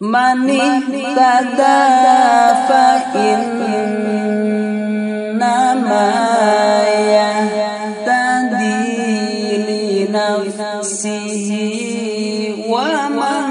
من اهتدى فإنما يهتدي لنفسه ومن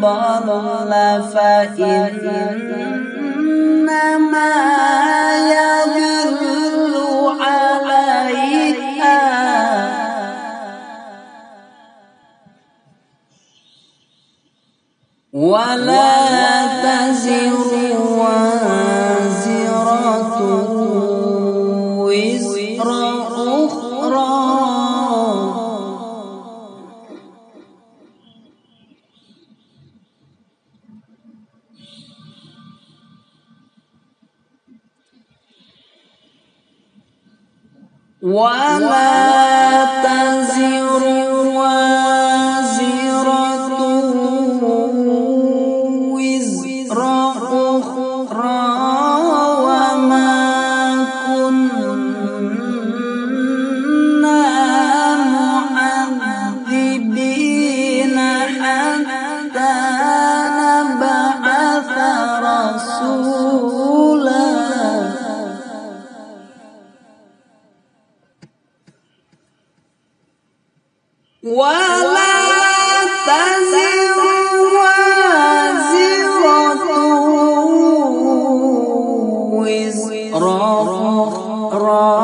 ضل فإنما ولا تزر وازرة وزر أخرى. ولا تزر ولا تزر وازرة وزر أخرى